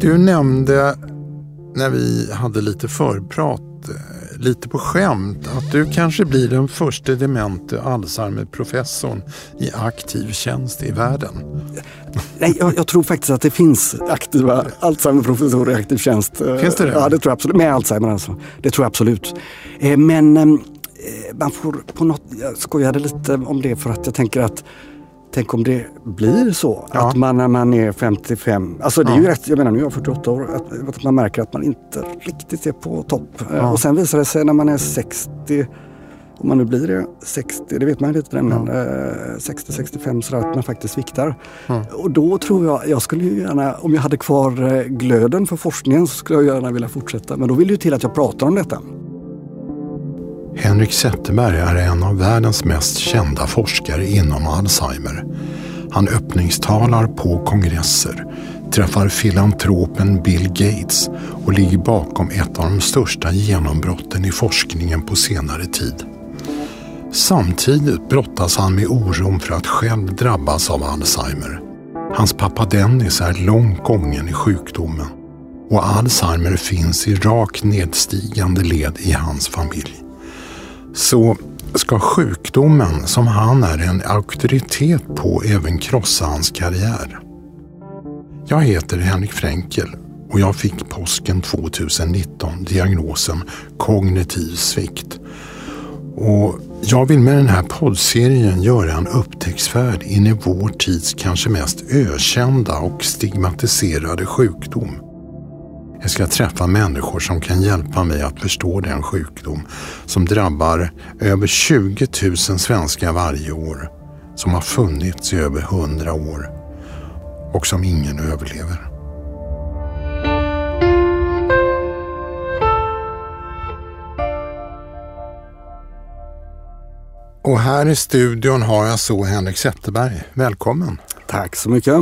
Du nämnde när vi hade lite förprat, eh, lite på skämt, att du kanske blir den första demente Alzheimer-professorn i aktiv tjänst i världen. Nej, jag, jag, tror faktiskt att det finns aktiva Alzheimer-professorer i aktiv tjänst. Finns det det? Ja, det tror jag absolut. Med Alzheimer alltså. Det tror jag absolut. Eh, men eh, man får på något, jag skojade lite om det för att jag tänker att Tänk om det blir så ja. att man när man är 55, alltså det är ja. ju rätt, jag menar nu är jag 48 år, att, att man märker att man inte riktigt är på topp. Ja. Och sen visar det sig när man är 60, om man nu blir det 60, det vet man inte men eh, 60-65 så att man faktiskt sviktar. Och då tror jag, jag skulle ju gärna, om jag hade kvar eh, glöden för forskningen så skulle jag gärna vilja fortsätta. Men då vill det ju till att jag pratar om detta. Henrik Zetterberg är en av världens mest kända forskare inom Alzheimer. Han öppningstalar på kongresser, träffar filantropen Bill Gates och ligger bakom ett av de största genombrotten i forskningen på senare tid. Samtidigt brottas han med oron för att själv drabbas av Alzheimer. Hans pappa Dennis är långt gången i sjukdomen och Alzheimer finns i rakt nedstigande led i hans familj så ska sjukdomen som han är en auktoritet på även krossa hans karriär. Jag heter Henrik Fränkel och jag fick påsken 2019 diagnosen kognitiv svikt. Och jag vill med den här poddserien göra en upptäcktsfärd in i vår tids kanske mest ökända och stigmatiserade sjukdom. Jag ska träffa människor som kan hjälpa mig att förstå den sjukdom som drabbar över 20 000 svenskar varje år, som har funnits i över 100 år och som ingen överlever. Och här i studion har jag så Henrik Zetterberg. Välkommen! Tack så mycket!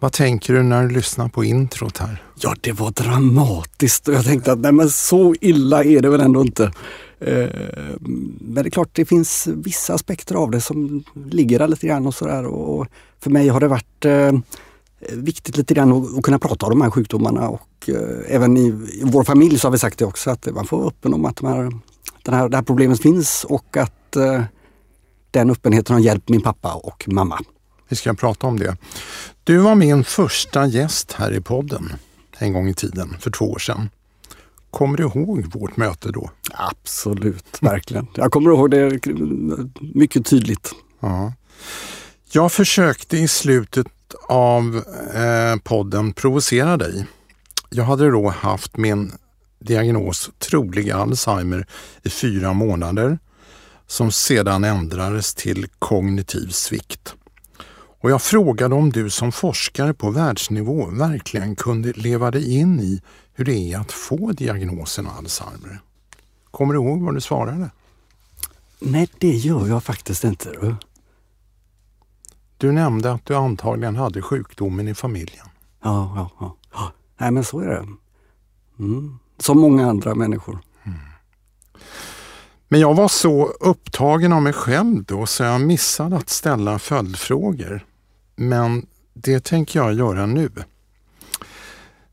Vad tänker du när du lyssnar på introt här? Ja, det var dramatiskt och jag tänkte att nej men så illa är det väl ändå inte. Eh, men det är klart, det finns vissa aspekter av det som ligger där lite grann och sådär. Och för mig har det varit eh, viktigt lite grann att, kunna prata om de här sjukdomarna och eh, även i, i, vår familj så har vi sagt det också att man får vara öppen om att de här, den här, det här problemet finns och att den öppenheten har hjälpt min pappa och mamma. Vi ska prata om det. Du var min första gäst här i podden en gång i tiden, för två år sedan. Kommer du ihåg vårt möte då? Absolut, verkligen. Jag kommer ihåg det mycket tydligt. Ja. Jag försökte i slutet av eh, podden provocera dig. Jag hade då haft min diagnos trolig Alzheimer i fyra månader som sedan ändrades till kognitiv svikt. Och jag frågade om du som forskare på världsnivå verkligen kunde leva dig in i hur det är att få diagnosen Alzheimer. Kommer du ihåg vad du svarade? Nej, det gör jag faktiskt inte. Du, du nämnde att du antagligen hade sjukdomen i familjen. Ja, ja, ja. ja. Nej, men så är det. Mm. Som många andra människor. Mm. Men jag var så upptagen av mig själv då så jag missade att ställa följdfrågor. Men det tänker jag göra nu.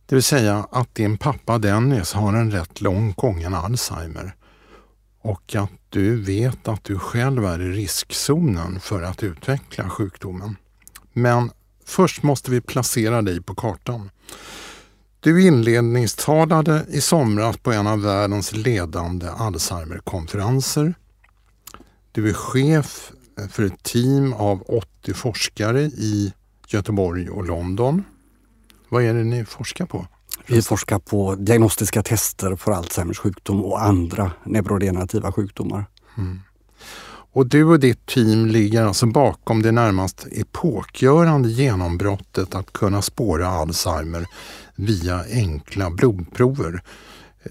Det vill säga att din pappa Dennis har en rätt långt gången Alzheimer och att du vet att du själv är i riskzonen för att utveckla sjukdomen. Men först måste vi placera dig på kartan. Du inledningstalade i somras på en av världens ledande Alzheimerkonferenser. Du är chef för ett team av 80 forskare i Göteborg och London. Vad är det ni forskar på? Vi forskar på diagnostiska tester för Alzheimers sjukdom och andra neurodegenerativa sjukdomar. Mm. Och du och ditt team ligger alltså bakom det närmast epokgörande genombrottet att kunna spåra Alzheimer via enkla blodprover.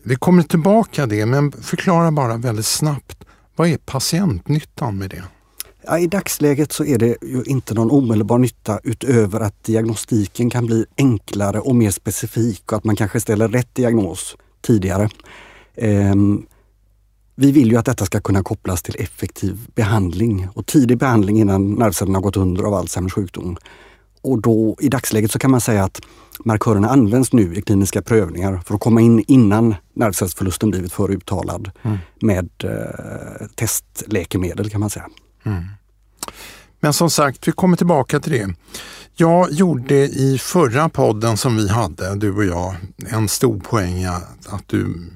Vi kommer tillbaka det, men förklara bara väldigt snabbt. Vad är patientnyttan med det? Ja, I dagsläget så är det ju inte någon omedelbar nytta utöver att diagnostiken kan bli enklare och mer specifik och att man kanske ställer rätt diagnos tidigare. Um, vi vill ju att detta ska kunna kopplas till effektiv behandling och tidig behandling innan nervcellerna har gått under av Alzheimers sjukdom. och då i dagsläget så kan man säga att markörerna används nu i kliniska prövningar för att komma in innan nervcellsförlusten blivit för uttalad mm. med eh, testläkemedel kan man säga. Mm. Men som sagt, vi kommer tillbaka till det. Jag gjorde i förra podden som vi hade, du och jag, en stor poäng att du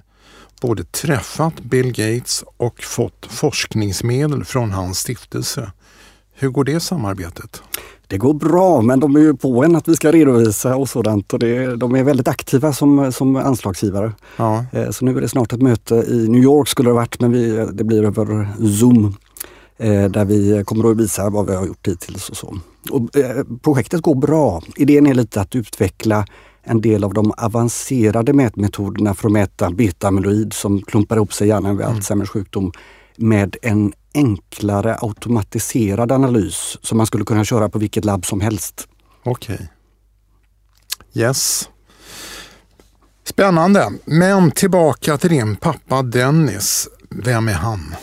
både träffat Bill Gates och fått forskningsmedel från hans stiftelse. Hur går det samarbetet? Det går bra, men de är ju på en att vi ska redovisa och sådant. Och det, de är väldigt aktiva som, som anslagsgivare. Ja. Eh, så nu är det snart ett möte i New York skulle det varit, men vi, det blir över Zoom. Eh, där vi kommer att visa vad vi har gjort hittills och så. Och, eh, projektet går bra. Idén är lite att utveckla en del av de avancerade mätmetoderna för att mäta beta-amyloid som klumpar ihop sig i hjärnan vid mm. Alzheimers sjukdom med en enklare automatiserad analys som man skulle kunna köra på vilket labb som helst. Okej. Okay. Yes. Spännande. Men tillbaka till din pappa Dennis. Vem är han?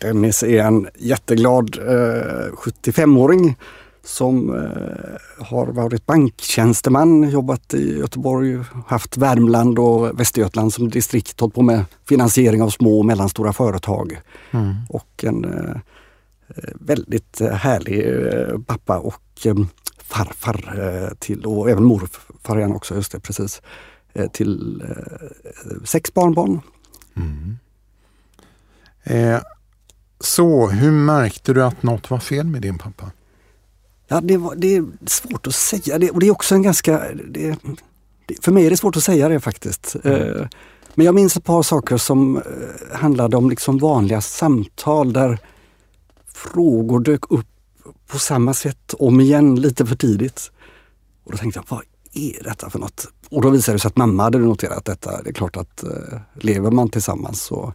Dennis är en jätteglad eh, 75-åring som eh, har varit banktjänsteman, jobbat i Göteborg, haft Värmland och Västergötland som distrikt, hållit på med finansiering av små och mellanstora företag. Mm. Och en eh, väldigt härlig eh, pappa och eh, farfar eh, till, och även morfar han också, just det, precis, eh, till sex barnbarn. Mm. Så hur märkte du att något var fel med din pappa? Ja, det, var, det är svårt att säga det och det är också en ganska... Det, för mig är det svårt att säga det faktiskt. Mm. Men jag minns ett par saker som eh, handlade om liksom vanliga samtal där frågor dök upp på samma sätt om igen lite för tidigt. Och då tänkte jag, vad är detta för något? Och då visade det sig att mamma hade noterat detta. Det är klart att eh, lever man tillsammans så,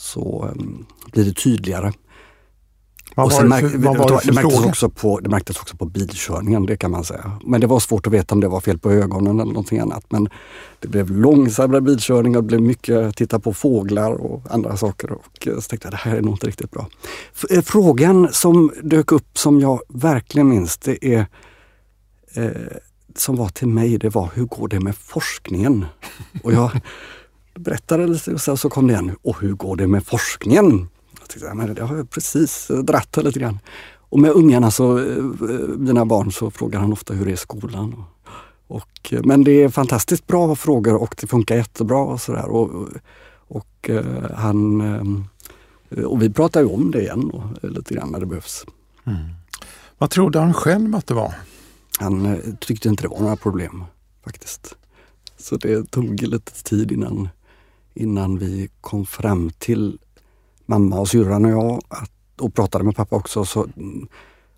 så um, blir det tydligare. Vad var, det, för, vad var det, det, märktes också på, det märktes också på bilkörningen, det kan man säga. Men det var svårt att veta om det var fel på ögonen eller någonting annat. Men det blev långsammare bilkörning och det blev mycket titta på fåglar och andra saker. Och så tänkte jag, det här är nog inte riktigt bra. Eh, frågan som dök upp som jag verkligen minns, det är eh, som var till mig, det var hur går det med forskningen? Och jag berättade lite och så kom det igen, och hur går det med forskningen? tänkte, men det har jag precis dratt lite grann. Och med ungarna, så, eh, mina barn, så frågar han ofta hur det är i skolan. Och, men det är fantastiskt bra frågor och det funkar jättebra och sådär. Och, och, eh, han, eh, och vi pratar ju om det igen då, lite grann när det behövs. Mm. Vad trodde han själv att det var? Han tyckte inte det var några problem faktiskt. Så det tog lite tid innan, innan vi kom fram till mamma och syrran och jag att, och pratade med pappa också. Så,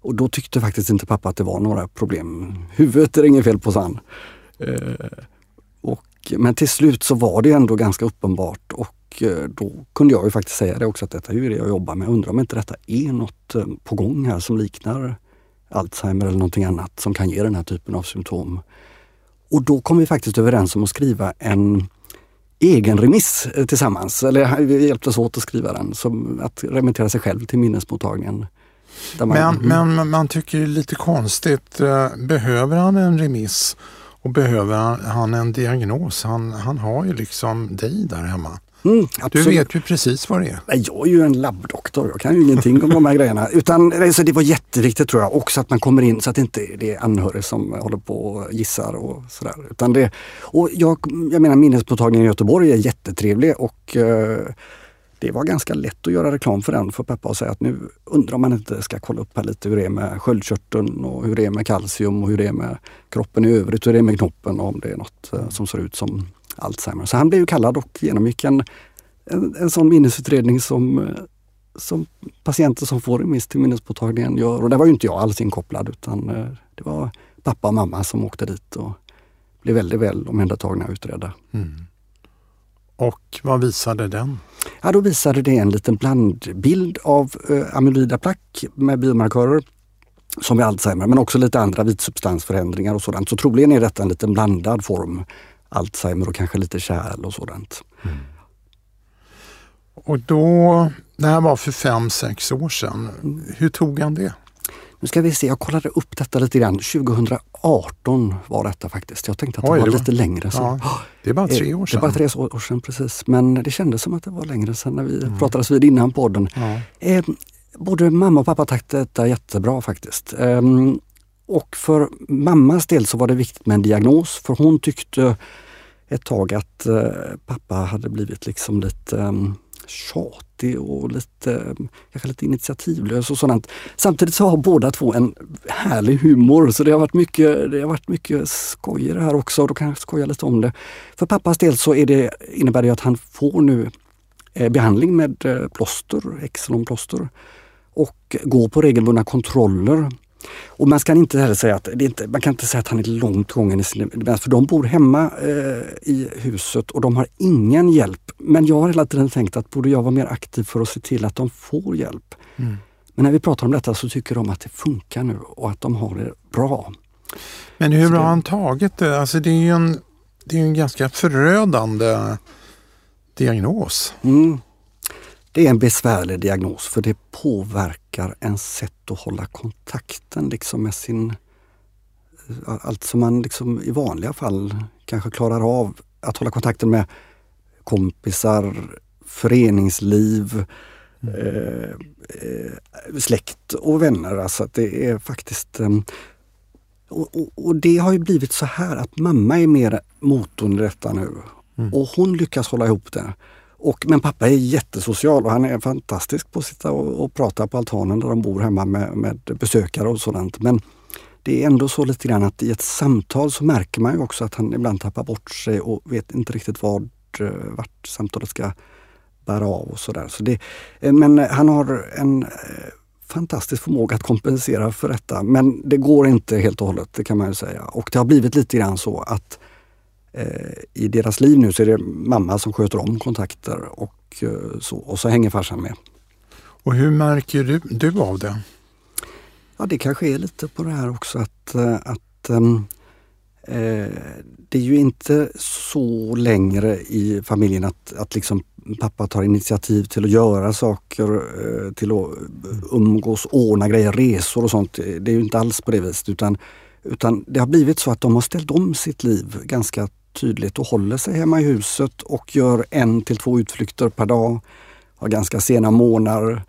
och då tyckte faktiskt inte pappa att det var några problem. Huvudet är det inget fel på, sa han. Eh, och, men till slut så var det ändå ganska uppenbart och eh, då kunde jag ju faktiskt säga det också att detta är ju det jag jobbar med. Undrar om inte detta är något eh, på gång här som liknar Alzheimer eller någonting annat som kan ge den här typen av symptom. Och då kom vi faktiskt överens om att skriva en egen remiss eh, tillsammans. Eller vi hjälptes åt att skriva den, som att remittera sig själv till minnesmottagningen. Man, men, mm. men man tycker det är lite konstigt, eh, behöver han en remiss och behöver han en diagnos? Han, han har ju liksom dig där hemma. Mm, du vet ju precis vad det är. Jag är ju en labbdoktor, jag kan ju ingenting om de här grejerna. Utan, alltså, det var jätteviktigt tror jag också att man kommer in så att det inte är anhöriga som håller på och gissar och sådär. Utan det, och jag, jag menar minnesmottagningen i Göteborg är jättetrevlig och eh, det var ganska lätt att göra reklam för den för pappa och säga att nu undrar om man inte ska kolla upp här lite hur det är med sköldkörteln och hur det är med kalcium och hur det är med kroppen i övrigt, hur det är med knoppen och om det är något eh, som ser ut som Alzheimer. Så han blev kallad och genomgick en, en, en sån minnesutredning som, som patienter som får remiss till minnesmottagningen gör. Och där var ju inte jag alls inkopplad utan eh, det var pappa och mamma som åkte dit och blev väldigt väl omhändertagna och utredda. Mm. Och vad visade den? Ja, då visade det en liten blandbild av eh, amyloida plack med biomarkörer som vid Alzheimer, men också lite andra vitsubstansförändringar och sådant. Så troligen är detta en liten blandad form Alzheimer och kanske lite kärl och sådant. Mm. Och då, det här var för fem, sex år sedan. Hur tog han det? nu ska vi se, jag kollade upp detta lite grann. 2018 var detta faktiskt. Jag tänkte att det Oj, var det var- lite längre sedan. Ja, det är bara tre Eh, år Det är bara sedan. tre år sedan precis. Men det kändes som att det var längre sedan när vi pratades vid innan podden. Ja. Eh, både mamma och pappa tackade detta jättebra faktiskt. Ehm, och för mammas del så var det viktigt med en diagnos för hon tyckte ett tag att eh, pappa hade blivit liksom lite um, tjatig och lite, eh, kanske lite initiativlös och sådant. Samtidigt så har båda två en härlig humor så det har varit mycket, det har varit mycket skoj i det här också. Då kan jag skoja lite om det. För pappas del så är det, innebär det att han får nu eh, behandling med eh, plåster, Exelon-plåster och går på regelbundna kontroller. Och man ska inte heller säga att inte, man kan inte säga att han är långt gången i sin demens, för de bor hemma eh, i huset och de har ingen hjälp. Men jag har hela tiden tänkt att borde jag vara mer aktiv för att se till att de får hjälp. Mm. Men när vi pratar om detta så tycker de att det funkar nu och att de har det bra. Men hur det- har han tagit det? Alltså det är ju en, det är en ganska förödande diagnos. Mm. Det är en besvärlig diagnos för det påverkar ens sätt att hålla kontakten liksom med sin... Allt som man liksom i vanliga fall kanske klarar av att hålla kontakten med kompisar, föreningsliv, eh, eh, släkt och vänner. Alltså det är faktiskt... Eh, och, och, och det har ju blivit så här att mamma är mer motorn i detta nu. Och hon lyckas hålla ihop det. Och, men pappa är jättesocial och han är fantastisk på att sitta och, och prata på altanen där de bor hemma med, med besökare och sådant. Men det är ändå så lite grann att i ett samtal så märker man ju också att han ibland tappar bort sig och vet inte riktigt vad, eh, vart samtalet ska bära av och sådär. Så det, eh, men han har en eh, fantastisk förmåga att kompensera för detta. Men det går inte helt och hållet, det kan man ju säga. Och det har blivit lite grann så att eh, i deras liv nu så är det mamma som sköter om kontakter och eh, så. Och så hänger farsan med. Och hur märker du, du av det? Ja, det kanske är lite på det här också att, eh, att eh, det är ju inte så längre i familjen att, att liksom pappa tar initiativ till att göra saker, eh, till att umgås, ordna grejer, resor och sånt. Det är ju inte alls på det viset utan, utan det har blivit så att de har ställt om sitt liv ganska tydligt och håller sig hemma i huset och gör en till två utflykter per dag. Har ganska sena månader.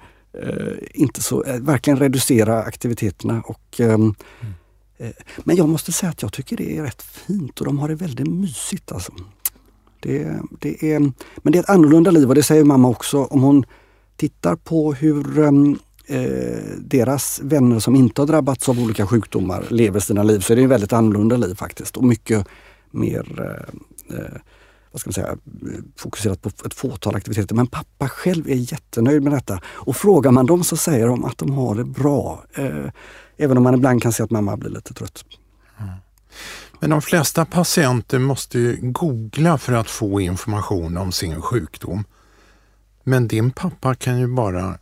Eh, inte så, eh, verkligen reducera aktiviteterna. Och, ehm, eh, men jag måste säga att jag tycker det är rätt fint och de har det väldigt mysigt. Alltså. Det, det är, men det är ett annorlunda liv och det säger mamma också. Om hon tittar på hur ehm, eh, deras vänner som inte har drabbats av olika sjukdomar lever sina liv så är det ett väldigt annorlunda liv faktiskt och mycket mer eh, eh, vad ska man säga, fokuserat på ett fåtal aktiviteter. Men pappa själv är jättenöjd med detta. Och frågar man dem så säger de att de har det bra. Eh, även om man ibland kan se att mamma blir lite trött. Mm. Men de flesta patienter måste ju googla för att få information om sin sjukdom. Men din pappa kan ju bara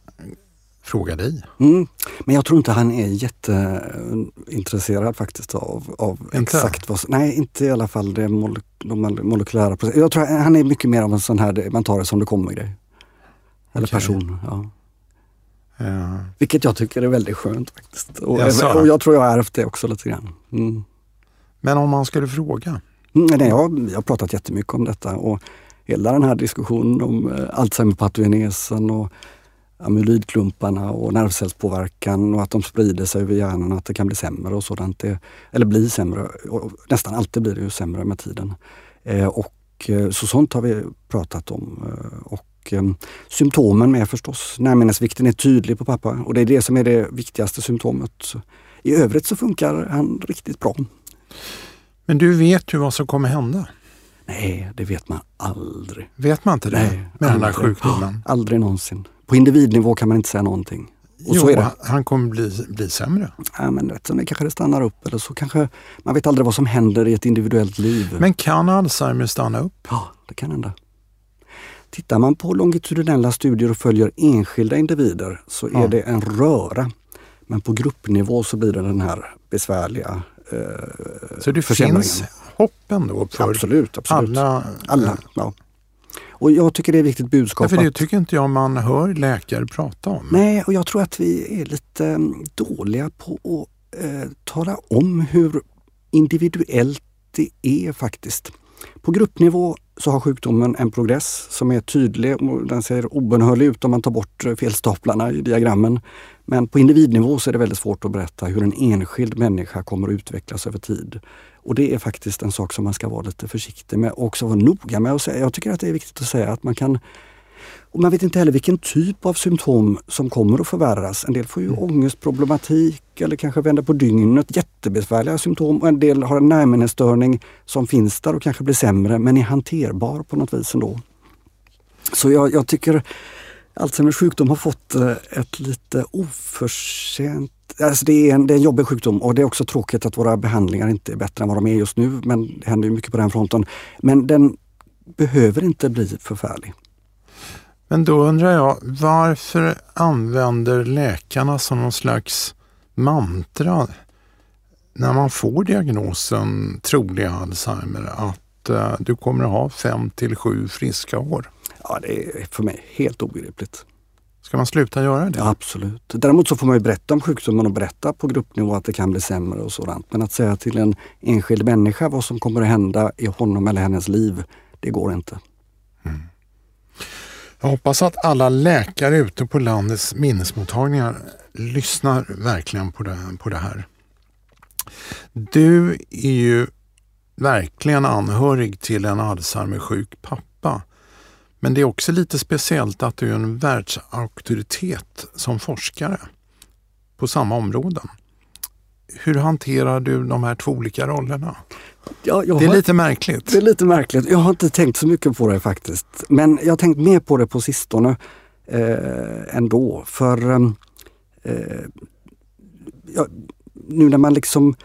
fråga dig. Mm. Men jag tror inte han är jätteintresserad faktiskt av, av exakt vad som- Nej, inte i alla fall det mole, de molekylära processer. Jag tror han är mycket mer av en sån här, man tar det som det kommer grej. Eller Okej. person. Ja. Eh, Vilket jag tycker är väldigt skönt faktiskt. Och, Jaså? och jag tror jag har ärvt det också lite grann. Mm. Men om man skulle fråga? Mm, Nej, jag, jag har pratat jättemycket om detta och hela den här diskussionen om eh, Alzheimerpatogenesen och amyloidklumparna och nervcellspåverkan och att de sprider sig över hjärnan och att det kan bli sämre och sådant. Det, eller bli sämre. Och nästan alltid blir det ju sämre med tiden. Eh, och, eh, så sånt har vi pratat om. Eh, och eh, symptomen med förstås. Närminnesvikten är tydlig på pappa och det är det som är det viktigaste symptomet. I övrigt så funkar han riktigt bra. Men du vet ju vad som kommer hända. Nej, det vet man aldrig. Här man inte det? Nej, med den här aldrig. sjukdomen? Aldrig någonsin. På individnivå kan man inte säga någonting. Och jo, så är det. han kommer bli, bli sämre. Ja, men rätt som det kanske det stannar upp eller så kanske man vet aldrig vad som händer i ett individuellt liv. Men kan Alzheimer stanna upp? Ja, det kan hända. Tittar man på longitudinella studier och följer enskilda individer så är Ja. det en röra. Men på gruppnivå så blir det den här besvärliga eh, Så det finns hopp ändå för Absolut, absolut. alla? Alla, ja. Och jag tycker det är viktigt budskap. Ja, för det tycker inte jag man hör läkare prata om. Nej, och jag tror att vi är lite mm, dåliga på att eh, tala om hur individuellt det är faktiskt. På gruppnivå så har sjukdomen en progress som är tydlig och den ser obönhörlig ut om man tar bort felstaplarna i diagrammen. Men på individnivå så är det väldigt svårt att berätta hur en enskild människa kommer att utvecklas över tid. Och det är faktiskt en sak som man ska vara lite försiktig med och också vara noga med att säga. Jag tycker att det är viktigt att säga att man kan och man vet inte heller vilken typ av symptom som kommer att förvärras. En del får ju mm. ångestproblematik eller kanske vänder på dygnet, jättebesvärliga symptom. Och en del har en närminnesstörning som finns där och kanske blir sämre men är hanterbar på något vis ändå. Så jag, jag tycker Alzheimers sjukdom har fått eh, ett lite oförtjänt Alltså det, är en, det är en jobbig sjukdom och det är också tråkigt att våra behandlingar inte är bättre än vad de är just nu. Men det händer mycket på den fronten. Men den behöver inte bli förfärlig. Men då undrar jag, varför använder läkarna som någon slags mantra när man får diagnosen trolig Alzheimer att uh, du kommer att ha fem till sju friska år? Ja, det är för mig helt obegripligt. Ska man sluta göra det? Ja, absolut. Däremot så får man ju berätta om sjukdomen och berätta på gruppnivå att det kan bli sämre och sådant. Men att säga till en enskild människa vad som kommer att hända i honom eller hennes liv, det går inte. Mm. Jag hoppas att alla läkare ute på landets minnesmottagningar lyssnar verkligen på det, på det här. Du är ju verkligen anhörig till en Alzheimer-sjuk pappa. Men det är också lite speciellt att du är en världsauktoritet som forskare på samma områden. Hur hanterar du de här två olika rollerna? Ja, det är har, lite märkligt. Det är lite märkligt. Jag har inte tänkt så mycket på det faktiskt. Men jag har tänkt mer på det på sistone eh, ändå. För ehm, eh, ja, nu när man liksom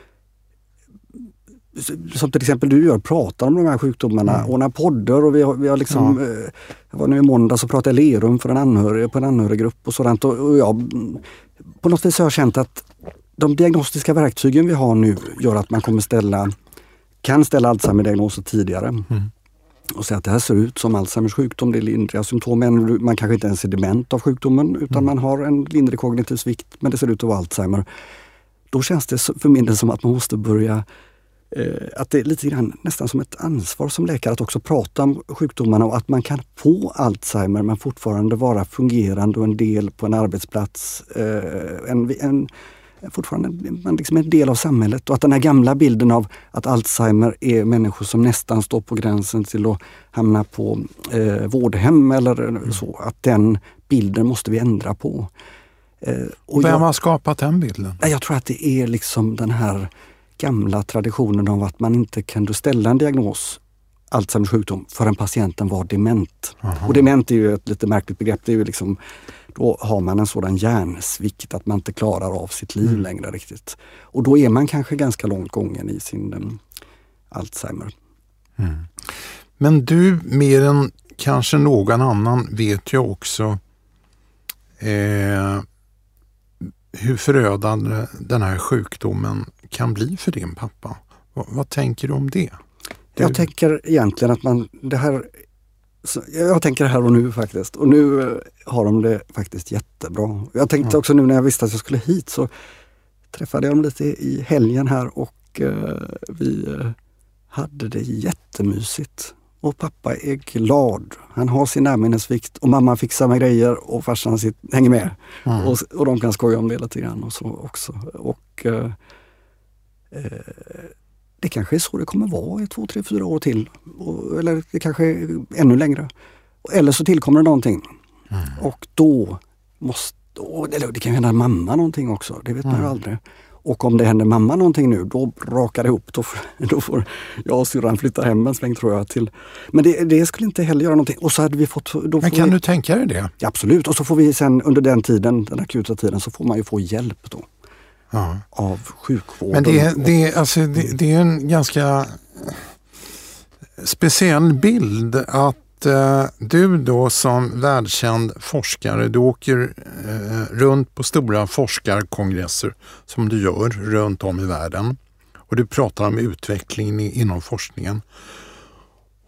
som till exempel du gör, pratar om de här sjukdomarna, mm. ordnar poddar och vi har, vi har liksom, ja. eh, jag var nu i måndag så pratade jag Lerum för en anhörig, på en anhöriggrupp och sådant. Och, och jag, på något vis har jag känt att de diagnostiska verktygen vi har nu gör att man kommer ställa kan ställa Alzheimer-diagnoser tidigare. Mm. Och säga att det här ser ut som Alzheimers sjukdom, det är lindriga symptom. Men man kanske inte ens är dement av sjukdomen utan mm. man har en lindrig kognitiv svikt men det ser ut att vara Alzheimer. Då känns det för min del som att man måste börja eh, att det är lite grann nästan som ett ansvar som läkare att också prata om sjukdomarna och att man kan få Alzheimer men fortfarande vara fungerande och en del på en arbetsplats. Eh, en, en fortfarande man liksom en del av samhället och att den här gamla bilden av att Alzheimer är människor som nästan står på gränsen till att hamna på eh, vårdhem eller mm. så, att den bilden måste vi ändra på. Eh, och Vem jag, har skapat den bilden? Jag tror att det är liksom den här gamla traditionen av att man inte kan ställa en diagnos Alzheimers sjukdom förrän patienten var dement. Aha. Och dement är ju ett lite märkligt begrepp. Det är ju liksom då har man en sådan hjärnsvikt att man inte klarar av sitt liv mm. längre riktigt. Och då är man kanske ganska långt gången i sin um, Alzheimer. Mm. Men du, mer än kanske någon annan, vet ju också eh, hur förödande den här sjukdomen kan bli för din pappa. V vad tänker du om det? Du... Jag tänker egentligen att man, det här så jag tänker här och nu faktiskt. Och nu eh, har de det faktiskt jättebra. Jag tänkte ja. också nu när jag visste att jag skulle hit så träffade jag dem lite i helgen här och eh, vi eh, hade det jättemysigt. Och pappa är glad. Han har sin närminnesvikt och mamma fixar med grejer och farsan sitt, hänger med. Mm. Och, och de kan skoja om det lite grann och så också. Och, eh det kanske är så det kommer vara i två, tre, fyra år till. Eller det kanske ännu längre. Eller så tillkommer det någonting. Mm. Och då måste, eller det kan hända mamma någonting också, det vet mm. man ju mm. aldrig. Och om det händer mamma någonting nu, då brakar det ihop. Då, då får jag och syrran flytta hem en sväng tror jag. till. Men det, det, skulle inte heller göra någonting. Och så hade vi fått, då Men kan vi, du tänka dig det? Absolut, och så får vi sen under den tiden, den akuta tiden, så får man ju få hjälp då ja. av sjukvården. Men det, det, alltså, det, det är en ganska speciell bild att eh, du då som världskänd forskare, du åker eh, runt på stora forskarkongresser som du gör runt om i världen och du pratar om utvecklingen inom forskningen.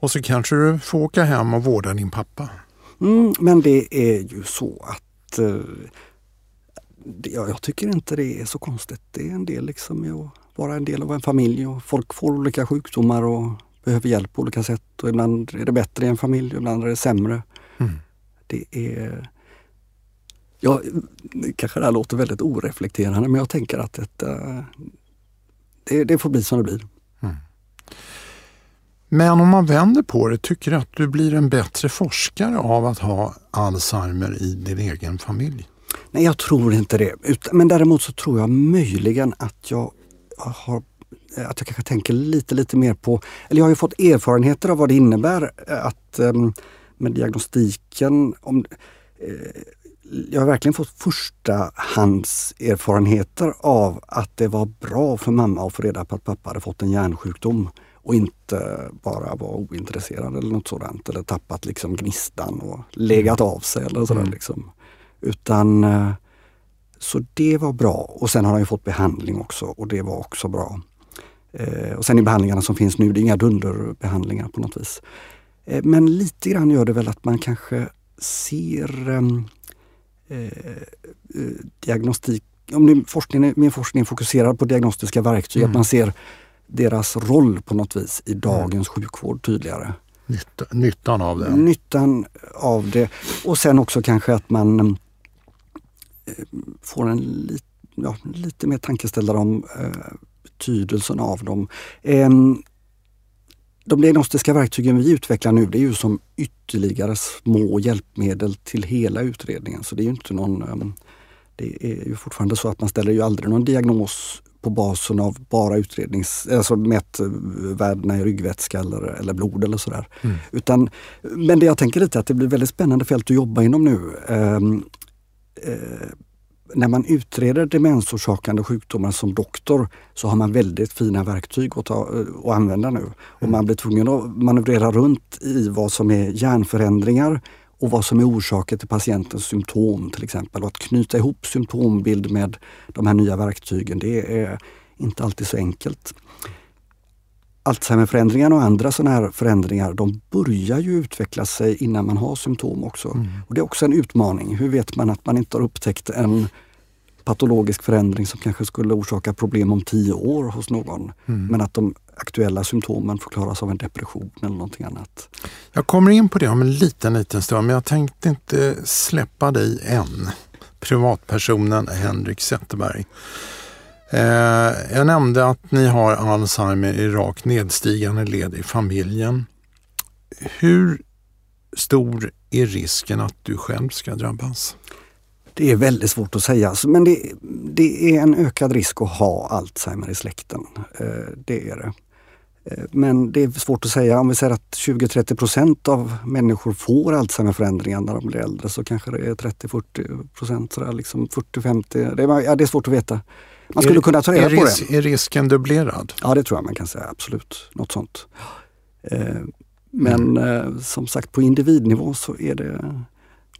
Och så kanske du får åka hem och vårda din pappa. Mm, men det är ju så att eh, jag, jag, tycker inte det är så konstigt. Det är en del liksom att vara en del av en familj och folk får olika sjukdomar och behöver hjälp på olika sätt. Och ibland är det bättre i en familj, ibland är det sämre. Mm. Det är... Ja, kanske det här låter väldigt oreflekterande men jag tänker att detta, det, det får bli som det blir. Mm. Men om man vänder på det, tycker du att du blir en bättre forskare av att ha Alzheimer i din egen familj? Nej, jag tror inte det. Men däremot så tror jag möjligen att jag har att jag kanske tänker lite, lite mer på, eller jag har ju fått erfarenheter av vad det innebär att ehm, med diagnostiken, om, eh, jag har verkligen fått första hands erfarenheter av att det var bra för mamma att få reda på att pappa hade fått en hjärnsjukdom och inte bara var ointresserad eller något sådant eller tappat liksom gnistan och legat av sig eller sådär. Mm. Liksom. Utan eh, så det var bra och sen har han ju fått behandling också och det var också bra. Eh, och sen i behandlingarna som finns nu, det är inga dunderbehandlingar på något vis. Eh, men lite grann gör det väl att man kanske ser ehm, diagnostik, om forskningen, min forskning är fokuserad på diagnostiska verktyg, mm. att man ser deras roll på något vis i dagens mm. sjukvård tydligare. Nytta, nyttan av det? Nyttan av det och sen också kanske att man eh, får en lit, ja, lite mer tankeställare om eh, betydelsen av dem. Eh, de diagnostiska verktygen vi utvecklar nu det är ju som ytterligare små hjälpmedel till hela utredningen. Så det är ju inte någon ehm, det är ju fortfarande så att man ställer ju aldrig någon diagnos på basen av bara utrednings, alltså mätvärdena i ryggvätska eller, eller blod eller sådär. Mm. Utan, men det jag tänker lite att det blir väldigt spännande fält att jobba inom nu. Eh, eh, när man utreder demensorsakande sjukdomar som doktor så har man väldigt fina verktyg att, ta, att använda nu. Och mm. man blir tvungen att manövrera runt i vad som är hjärnförändringar och vad som är orsaken till patientens symptom till exempel. Och att knyta ihop symptombild med de här nya verktygen, det är inte alltid så enkelt. Alzheimerförändringar och andra sådana här förändringar, de börjar ju utveckla sig innan man har symptom också. Mm. Och Det är också en utmaning. Hur vet man att man inte har upptäckt en patologisk förändring som kanske skulle orsaka problem om tio år hos någon. Mm. Men att de aktuella symptomen förklaras av en depression eller någonting annat. Jag kommer in på det om en liten, liten stund men jag tänkte inte släppa dig än. Privatpersonen Henrik Zetterberg. Eh, jag nämnde att ni har Alzheimer i rakt nedstigande led i familjen. Hur stor är risken att du själv ska drabbas? Det är väldigt svårt att säga, men det, det är en ökad risk att ha Alzheimer i släkten. Eh, det är det. Eh, men det är svårt att säga. Om vi säger att 20-30 procent av människor får Alzheimerförändringar när de blir äldre så kanske det är 30-40 procent, liksom 40-50. Det, är, ja, det är svårt att veta. Man skulle är, kunna ta reda på ris det. Är risken dubblerad? Ja, det tror jag man kan säga. Absolut. Något sånt. Eh, men mm. eh, som sagt på individnivå så är det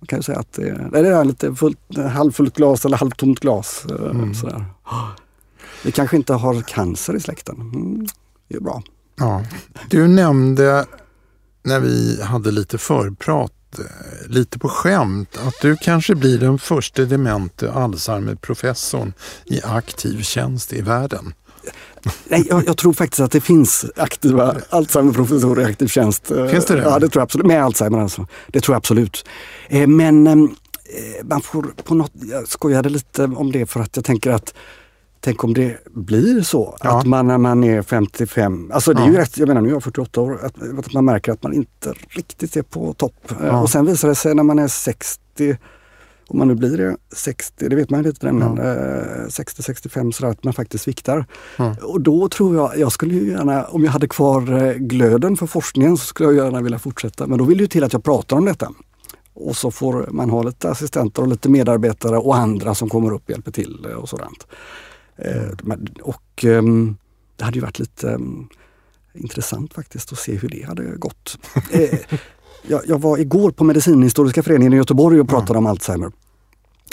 man kan ju säga att det, det är lite fullt, halvfullt glas eller halvtomt glas. Eh, mm. Sådär. Vi kanske inte har cancer i släkten. Mm, det är bra. Ja. Du nämnde när vi hade lite förprat, lite på skämt, att du kanske blir den första demente Alzheimer-professorn i aktiv tjänst i världen. Nej, jag, jag, tror faktiskt att det finns aktiva Alzheimer-professorer i aktiv tjänst. Finns det det? Ja, det tror jag absolut. Med Alzheimer alltså. Det tror jag absolut. Eh, men eh, man får på något, jag skojade lite om det för att jag tänker att Tänk om det blir så ja. att man när man är 55, alltså det är ja. ju rätt, jag menar nu är jag 48 år, att, att, man märker att man inte riktigt är på topp. Eh, ja. Och sen visar det sig när man är 60, om man nu blir det 60, det vet man inte men ja. 60-65 sådär att man faktiskt sviktar. Och då tror jag, jag skulle ju gärna, om jag hade kvar eh, glöden för forskningen så skulle jag gärna vilja fortsätta. Men då vill det ju till att jag pratar om detta. Och så får man ha lite assistenter och lite medarbetare och andra som kommer upp och hjälper till eh, och sådant. Eh, och ehm, det hade ju varit lite ehm, intressant faktiskt att se hur det hade gått. Eh, jag, jag var igår på Medicinhistoriska föreningen i Göteborg och pratade mm. om Alzheimer.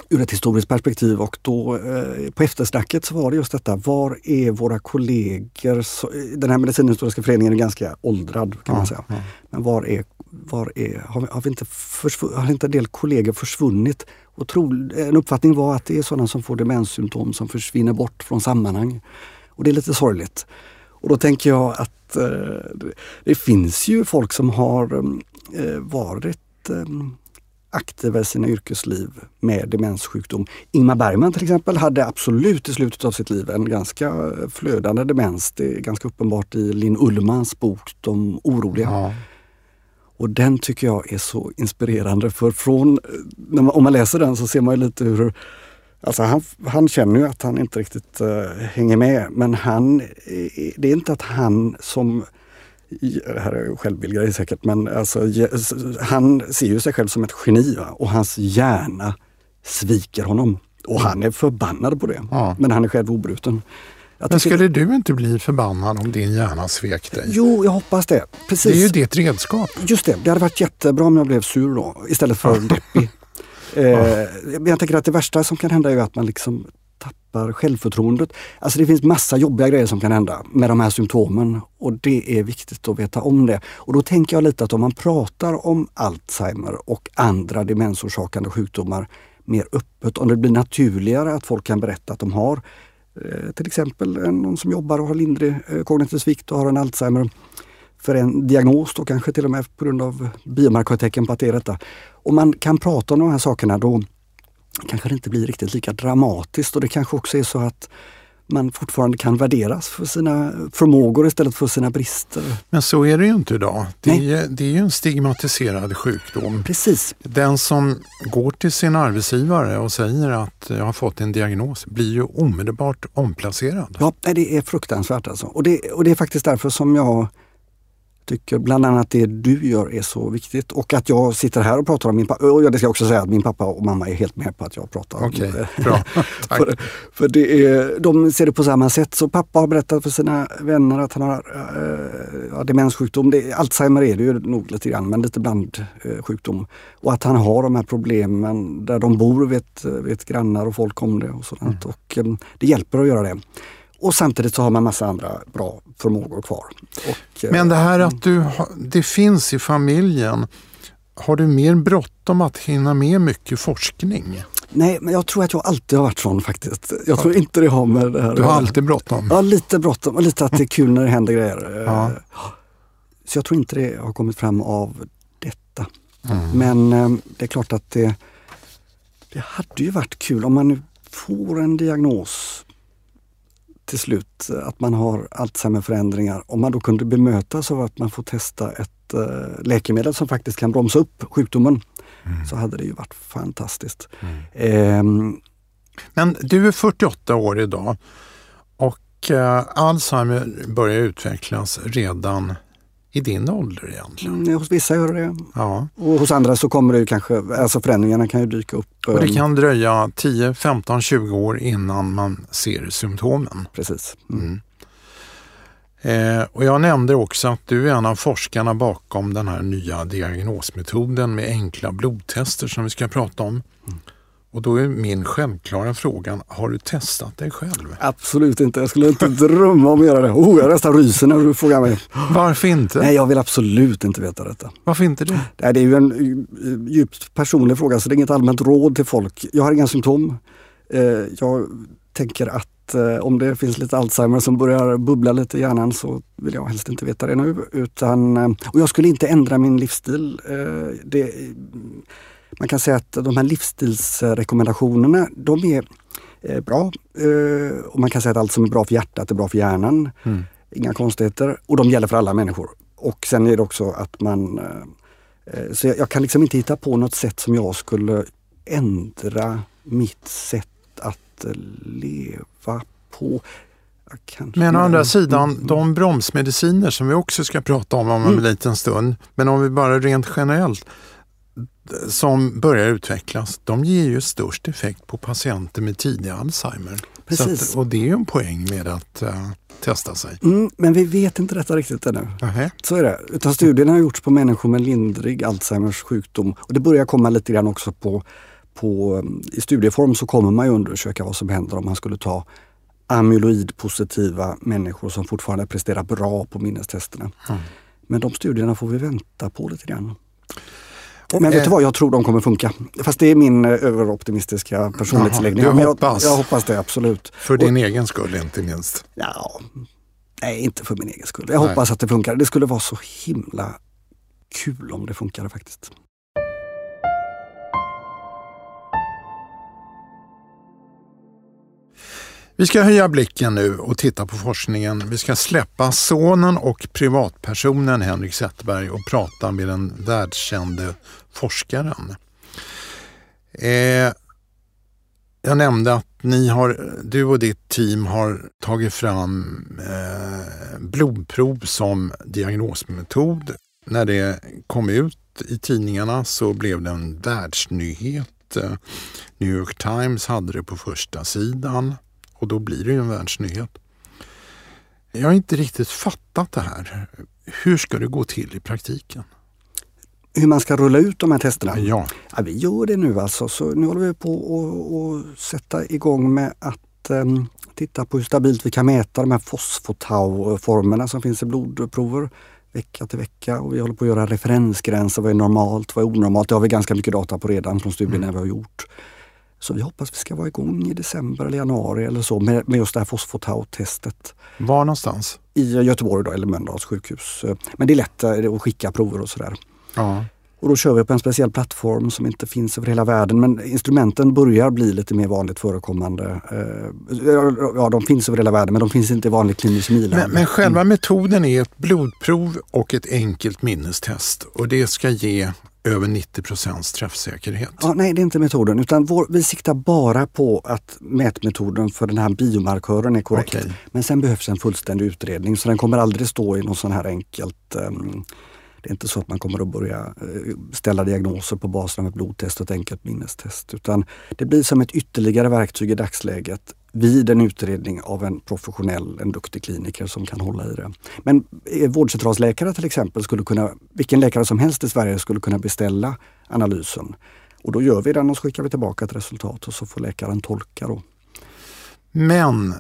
ur ett historiskt perspektiv och då eh, på eftersnacket så var det just detta, var är våra kollegor? Så, den här medicinhistoriska föreningen är ganska åldrad kan ja, man säga. Ja. Men var är, var är, har, har, vi inte har inte en del kollegor försvunnit? Och tro, en uppfattning var att det är sådana som får demenssymptom som försvinner bort från sammanhang. Och det är lite sorgligt. Och då tänker jag att eh, det finns ju folk som har eh, varit eh, aktiva i sina yrkesliv med demenssjukdom. Ingmar Bergman till exempel hade absolut i slutet av sitt liv en ganska flödande demens. Det är ganska uppenbart i Linn Ullmans bok De oroliga. Ja. Och den tycker jag är så inspirerande för från, man, om man läser den så ser man lite hur Alltså han, han känner ju att han inte riktigt uh, hänger med men han, det är inte att han som det här är självbildgrej säkert, men alltså, han ser ju sig själv som ett geni va? och hans hjärna sviker honom. Och han är förbannad på det. Ja. Men han är själv obruten. Men skulle du inte bli förbannad om din hjärna svek dig? Jo, jag hoppas det. Precis. Det är ju ditt redskap. Just det, det hade varit jättebra om jag blev sur då istället för deppig. Eh, jag tänker att det värsta som kan hända är att man liksom tappar självförtroendet. Alltså det finns massa jobbiga grejer som kan hända med de här symptomen och det är viktigt att veta om det. Och då tänker jag lite att om man pratar om Alzheimer och andra demensorsakande sjukdomar mer öppet, om det blir naturligare att folk kan berätta att de har Eh, till exempel eh, någon som jobbar och har lindrig eh, kognitiv svikt och har en Alzheimer för en diagnos då kanske till och med på grund av biomarkörtecken på att det är detta. Om man kan prata om de här sakerna då kanske det inte blir riktigt lika dramatiskt och det kanske också är så att man fortfarande kan värderas för sina förmågor istället för sina brister. Men så är det ju inte idag. Det är, det är ju en stigmatiserad sjukdom. Precis. Den som går till sin arbetsgivare och säger att jag har fått en diagnos blir ju omedelbart omplacerad. Ja, det är fruktansvärt alltså. Och det, och det är faktiskt därför som jag tycker bland annat det du gör är så viktigt och att jag sitter här och pratar om min pappa. Och det ska också säga att min pappa och mamma är helt med på att jag pratar Okej, okay, bra. Tack. för, för det är, de ser det på samma sätt. Så pappa har berättat för sina vänner att han har äh, demenssjukdom. Det, Alzheimer är det ju nog lite grann, men lite blandsjukdom. Äh, och att han har de här problemen där de bor vet, vet grannar och folk om det och sådant. Mm. Och, äh, det hjälper att göra det. Och samtidigt så har man massa andra bra förmågor kvar. Och, Men det här att du, det finns i familjen, har du mer bråttom att hinna med mycket forskning? Nej, men jag tror att jag alltid har varit sån faktiskt. Jag tror inte det har med det här Du har alltid bråttom? Ja, lite bråttom och lite att det är kul när det händer grejer. Ja. Så jag tror inte det har kommit fram av detta. Mm. Men eh, det är klart att det, det hade ju varit kul om man nu får en diagnos till slut att man har Alzheimerförändringar. Om man då kunde bemötas av att man får testa ett uh, läkemedel som faktiskt kan bromsa upp sjukdomen mm. så hade det ju varit fantastiskt. Mm. Um, Men du är 48 år idag och uh, Alzheimer börjar utvecklas redan i din ålder egentligen? Mm, hos vissa gör det. Ja. Och hos andra så kommer det kanske, alltså förändringarna kan ju dyka upp. Och det kan dröja 10, 15, 20 år innan man ser symptomen. Precis. Mm. Eh, och jag nämnde också att du är en av forskarna bakom den här nya diagnosmetoden med enkla blodtester som vi ska prata om. Mm. Och då är min självklara fråga, har du testat dig själv? Absolut inte. Jag skulle inte drömma om att göra det. Oh, jag nästan ryser när du frågar mig. Varför inte? Nej, jag vill absolut inte veta detta. Varför inte det? Nej, det är ju en eh, djupt personlig fråga, så det är inget allmänt råd till folk. Jag har inga symptom. Eh, jag tänker att eh, om det finns lite Alzheimer som börjar bubbla lite i hjärnan så vill jag helst inte veta det nu. Utan, och jag skulle inte ändra min livsstil. Det, man kan säga att de här livsstilsrekommendationerna, de är eh, bra. Eh, och man kan säga att allt som är bra för hjärtat är bra för hjärnan. Mm. Inga konstigheter. Och de gäller för alla människor. Och sen är det också att man... Eh, så jag, kan liksom inte hitta på något sätt som jag skulle ändra mitt sätt att leva på. Men å andra sidan, mm. de bromsmediciner som vi också ska prata om om en mm. liten stund, men om vi bara rent generellt som börjar utvecklas, de ger ju störst effekt på patienter med tidig Alzheimer. Precis. Att, och det är ju en poäng med att uh, testa sig. Mm, men vi vet inte detta riktigt ännu. Uh-huh. Så är det. Utan studierna har gjorts på människor med lindrig Alzheimers sjukdom och det börjar komma lite grann också på på, I studieform så kommer man ju undersöka vad som händer om man skulle ta amyloidpositiva människor som fortfarande presterar bra på minnestesterna. Mm. Men de studierna får vi vänta på lite grann. Men vet du vad, jag tror de kommer funka. Fast det är min eh, överoptimistiska personlighetsläggning. Du hoppas? Jag, jag, hoppas det absolut. För din Och, egen skull inte minst? Ja, nej, inte för min egen skull. Jag nej. hoppas att det funkar. Det skulle vara så himla kul om det funkade faktiskt. Vi ska höja blicken nu och titta på forskningen. Vi ska släppa sonen och privatpersonen Henrik Zetterberg och prata med den världskände forskaren. Eh, jag nämnde att ni har, du och ditt team har tagit fram eh, blodprov som diagnosmetod. När det kom ut i tidningarna så blev det en världsnyhet. Eh, New York Times hade det på första sidan och då blir det ju en världsnyhet. Jag har inte riktigt fattat det här. Hur ska det gå till i praktiken? Hur man ska rulla ut de här testerna? Ja. ja vi gör det nu alltså. Så nu håller vi på att sätta igång med att um, titta på hur stabilt vi kan mäta de här fosfotau-formerna som finns i blodprover vecka till vecka och vi håller på att göra referensgränser. Vad är normalt? Vad är onormalt? Det har vi ganska mycket data på redan från studierna mm. vi har gjort. Så vi hoppas vi ska vara igång i december eller januari eller så med, med just det här fosfotau-testet. Var någonstans? I Göteborg då, eller Mölndals sjukhus. Men det är lätt eh, att skicka prover och sådär. Ja. Och då kör vi på en speciell plattform som inte finns över hela världen. Men instrumenten börjar bli lite mer vanligt förekommande. Eh, ja, de finns över hela världen men de finns inte i vanlig klinisk kemi. Men, men själva metoden är ett blodprov och ett enkelt minnestest och det ska ge över 90 procents träffsäkerhet? Ja, nej, det är inte metoden utan vår, vi siktar bara på att mätmetoden för den här biomarkören är korrekt. Okay. Men sen behövs en fullständig utredning så den kommer aldrig stå i något sån här enkelt um, det är inte så att man kommer att börja eh, ställa diagnoser på basen av ett blodtest och ett enkelt minnestest utan det blir som ett ytterligare verktyg i dagsläget vid en utredning av en professionell, en duktig kliniker som kan hålla i det. Men vårdcentralsläkare till exempel skulle kunna, vilken läkare som helst i Sverige skulle kunna beställa analysen. Och då gör vi den och så skickar vi tillbaka ett resultat och så får läkaren tolka då. Men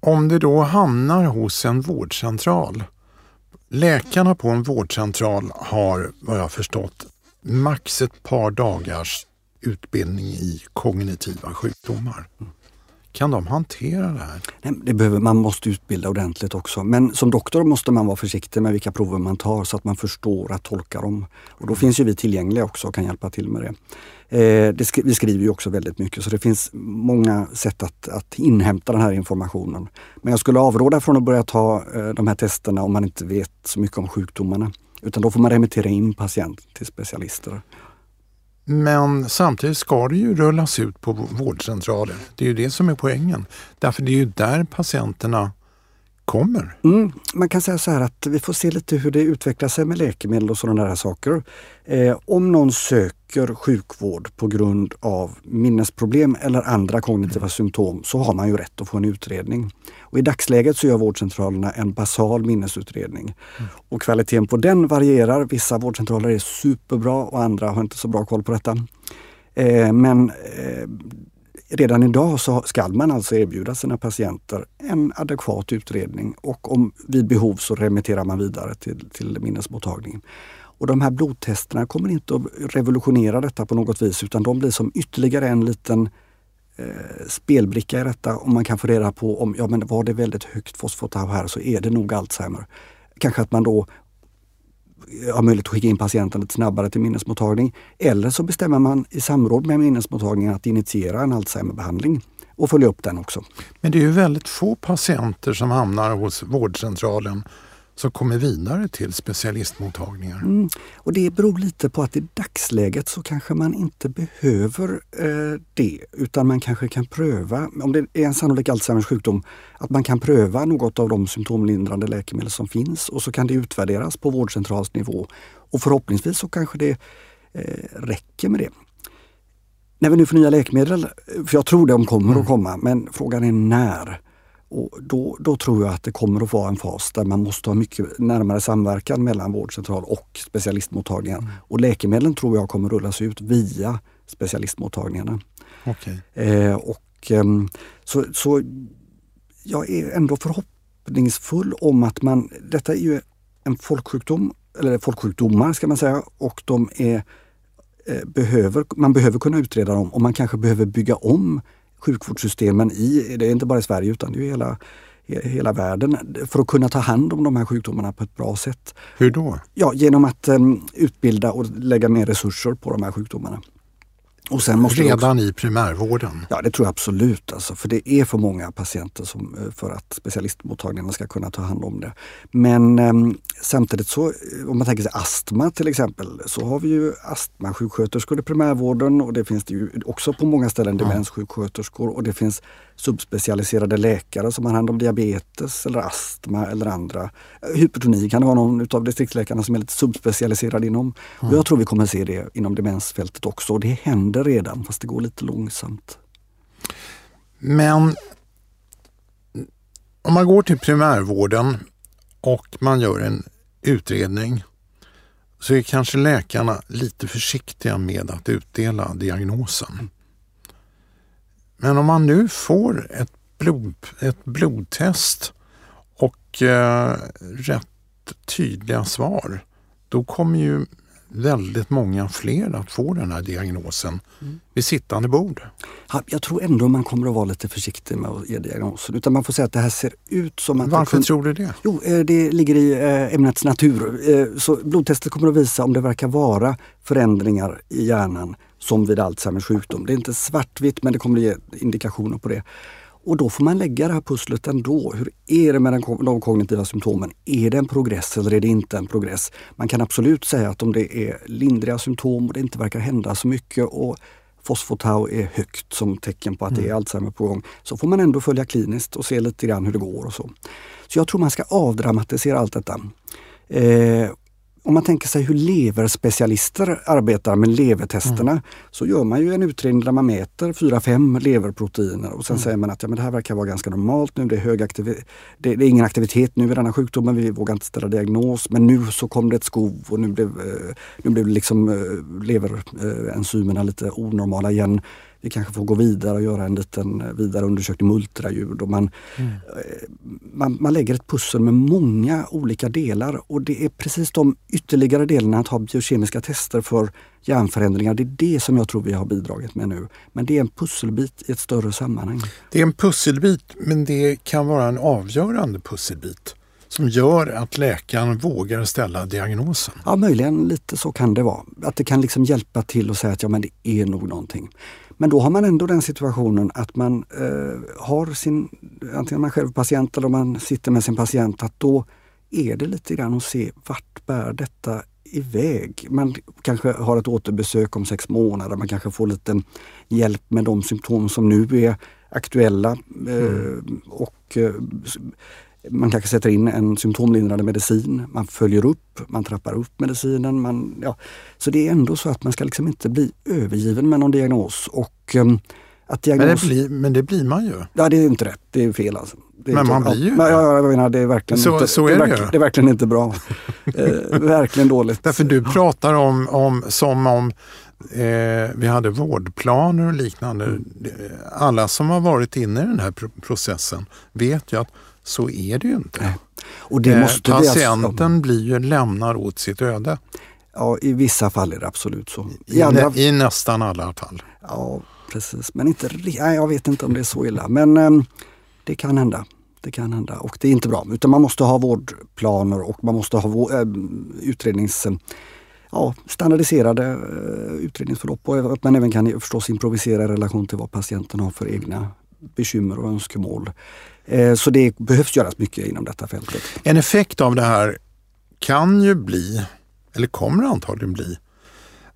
om det då hamnar hos en vårdcentral. Läkarna på en vårdcentral har, vad jag förstått, max ett par dagars utbildning i kognitiva sjukdomar. Kan de hantera det här? Nej, det behöver, man måste utbilda ordentligt också. Men som doktor måste man vara försiktig med vilka prover man tar så att man förstår att tolka dem. Och då finns ju vi tillgängliga också och kan hjälpa till med det. Eh, det sk vi skriver ju också väldigt mycket så det finns många sätt att, att inhämta den här informationen. Men jag skulle avråda från att börja ta eh, de här testerna om man inte vet så mycket om sjukdomarna. Utan då får man remittera in patient till specialister. Men samtidigt ska det ju rullas ut på vårdcentraler. Det är ju det som är poängen. Därför det är ju där patienterna kommer. Mm, man kan säga så här att vi får se lite hur det utvecklar sig med läkemedel och sådana där saker. Eh, om någon söker sjukvård på grund av minnesproblem eller andra kognitiva mm. symptom så har man ju rätt att få en utredning. Och I dagsläget så gör vårdcentralerna en basal minnesutredning. Mm. Och kvaliteten på den varierar. Vissa vårdcentraler är superbra och andra har inte så bra koll på detta. Eh, men eh, redan idag så ska man alltså erbjuda sina patienter en adekvat utredning och om vid behov så remitterar man vidare till, till minnesmottagningen. Och de här blodtesterna kommer inte att revolutionera detta på något vis utan de blir som ytterligare en liten eh, spelbricka i detta. Om man kan få reda på om ja, men var det väldigt högt fosfatau här så är det nog Alzheimer. Kanske att man då har möjlighet att skicka in patienten lite snabbare till minnesmottagning. Eller så bestämmer man i samråd med minnesmottagningen att initiera en Alzheimerbehandling och följa upp den också. Men det är ju väldigt få patienter som hamnar hos vårdcentralen som kommer vidare till specialistmottagningar. Mm. Och Det beror lite på att i dagsläget så kanske man inte behöver eh, det utan man kanske kan pröva, om det är en sannolik Alzheimers sjukdom, att man kan pröva något av de symptomlindrande läkemedel som finns och så kan det utvärderas på vårdcentralsnivå. Och förhoppningsvis så kanske det eh, räcker med det. När vi nu får nya läkemedel, för jag tror de kommer mm. att komma, men frågan är när. Och då, då tror jag att det kommer att vara en fas där man måste ha mycket närmare samverkan mellan vårdcentral och specialistmottagningar. Mm. Och läkemedlen tror jag kommer rullas ut via specialistmottagningarna. Okay. Eh, och, eh, så, så jag är ändå förhoppningsfull om att man, detta är ju en folksjukdom, eller folksjukdomar ska man säga, och de är, eh, behöver, man behöver kunna utreda dem och man kanske behöver bygga om sjukvårdssystemen i, det är inte bara i Sverige utan i hela, hela världen, för att kunna ta hand om de här sjukdomarna på ett bra sätt. Hur då? Ja, genom att um, utbilda och lägga mer resurser på de här sjukdomarna. Och sen måste Redan också, i primärvården? Ja det tror jag absolut. Alltså, för det är för många patienter som, eh, för att specialistmottagningarna ska kunna ta hand om det. Men eh, samtidigt så, eh, om man tänker sig astma till exempel, så har vi ju astmasjuksköterskor i primärvården och det finns det ju också på många ställen demenssjuksköterskor och det finns subspecialiserade läkare som har hand om diabetes eller astma eller andra. Hypertoni kan det vara någon av distriktsläkarna som är lite subspecialiserad inom. Mm. Och jag tror vi kommer se det inom demensfältet också. Det händer redan fast det går lite långsamt. Men om man går till primärvården och man gör en utredning så är kanske läkarna lite försiktiga med att utdela diagnosen. Men om man nu får ett, blod, ett blodtest och eh, rätt tydliga svar, då kommer ju väldigt många fler att få den här diagnosen mm. vid sittande bord. Ja, jag tror ändå man kommer att vara lite försiktig med att ge diagnosen. Utan man får säga att det här ser ut som att... Varför det tror du det? Jo, eh, det ligger i eh, ämnets natur. Eh, så blodtestet kommer att visa om det verkar vara förändringar i hjärnan som vid Alzheimers sjukdom. Det är inte svartvitt men det kommer att ge indikationer på det. Och då får man lägga det här pusslet ändå. Hur är det med de kognitiva symptomen? Är det en progress eller är det inte en progress? Man kan absolut säga att om det är lindriga symptom och det inte verkar hända så mycket och fosfotau är högt som tecken på att det är mm. Alzheimer på gång, så får man ändå följa kliniskt och se lite grann hur det går och så. Så jag tror man ska avdramatisera allt detta. Eh, om man tänker sig hur leverspecialister arbetar med levertesterna mm. så gör man ju en utredning där man mäter 4-5 leverproteiner och sen mm. säger man att ja, men det här verkar vara ganska normalt nu. Det är, hög det, det, är ingen aktivitet nu i denna sjukdomen. Vi vågar inte ställa diagnos. Men nu så kom det ett skov och nu blev, eh, nu blev liksom eh, leverenzymerna lite onormala igen vi kanske får gå vidare och göra en liten eh, vidare undersökning med ultraljud. Och man, mm. Eh, man, man, lägger ett pussel med många olika delar och det är precis de ytterligare delarna att ha biokemiska tester för hjärnförändringar. Det är det som jag tror vi har bidragit med nu. Men det är en pusselbit i ett större sammanhang. Det är en pusselbit men det kan vara en avgörande pusselbit som gör att läkaren vågar ställa diagnosen? Ja, möjligen lite så kan det vara. Att det kan liksom hjälpa till att säga att ja, men det är nog någonting. Men då har man ändå den situationen att man eh, har sin, antingen man själv patient eller man sitter med sin patient, att då är det lite grann att se vart bär detta iväg. Man kanske har ett återbesök om sex månader, man kanske får lite hjälp med de symptom som nu är aktuella. Eh, mm. och eh, man kanske sätter in en symptomlindrande medicin, man följer upp, man trappar upp medicinen. Man, ja. Så det är ändå så att man ska liksom inte bli övergiven med någon diagnos. Och, um, att diagnos... men, det blir, men det blir man ju. Ja, det är inte rätt. Det är fel alltså. men inte, man blir ju ja, ja, jag menar, det är verkligen så, inte, så är det, är det, det är verkligen inte bra. eh, verkligen dåligt. Därför du pratar om, om som om eh, vi hade vårdplaner och liknande. Mm. Alla som har varit inne i den här processen vet ju att så är det ju inte. Och det måste alltså- Patienten blir ju lämnad åt sitt öde. Ja, i vissa fall är det absolut så. I, I, andra... I nästan alla fall. Ja, precis. Men inte, nej, jag vet inte om det är så illa. Men um, det kan hända. Det kan hända och det är inte bra. Utan man måste ha vårdplaner och man måste ha äh, utrednings ja, standardiserade uh, utredningsförlopp och att man även kan förstås improvisera i relation till vad patienten har för egna bekymmer och önskemål. Eh, så det behövs göras mycket inom detta fältet. En effekt av det här kan ju bli, eller kommer antagligen bli,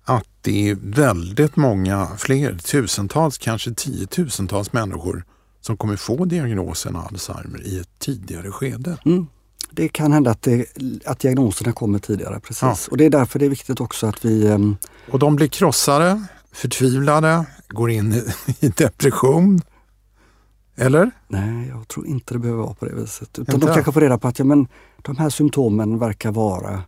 att det är väldigt många fler, tusentals, kanske tiotusentals människor som kommer få diagnosen Alzheimer i ett tidigare skede. Mm. Det kan hända att, det, att diagnoserna kommer tidigare, precis. Ja. Och det är därför det är viktigt också att vi... Um... Och de blir krossade, förtvivlade, går in i depression Eller? Nej, jag tror inte det behöver vara på det viset. Utan de kanske får reda på att ja, men, de här symptomen verkar vara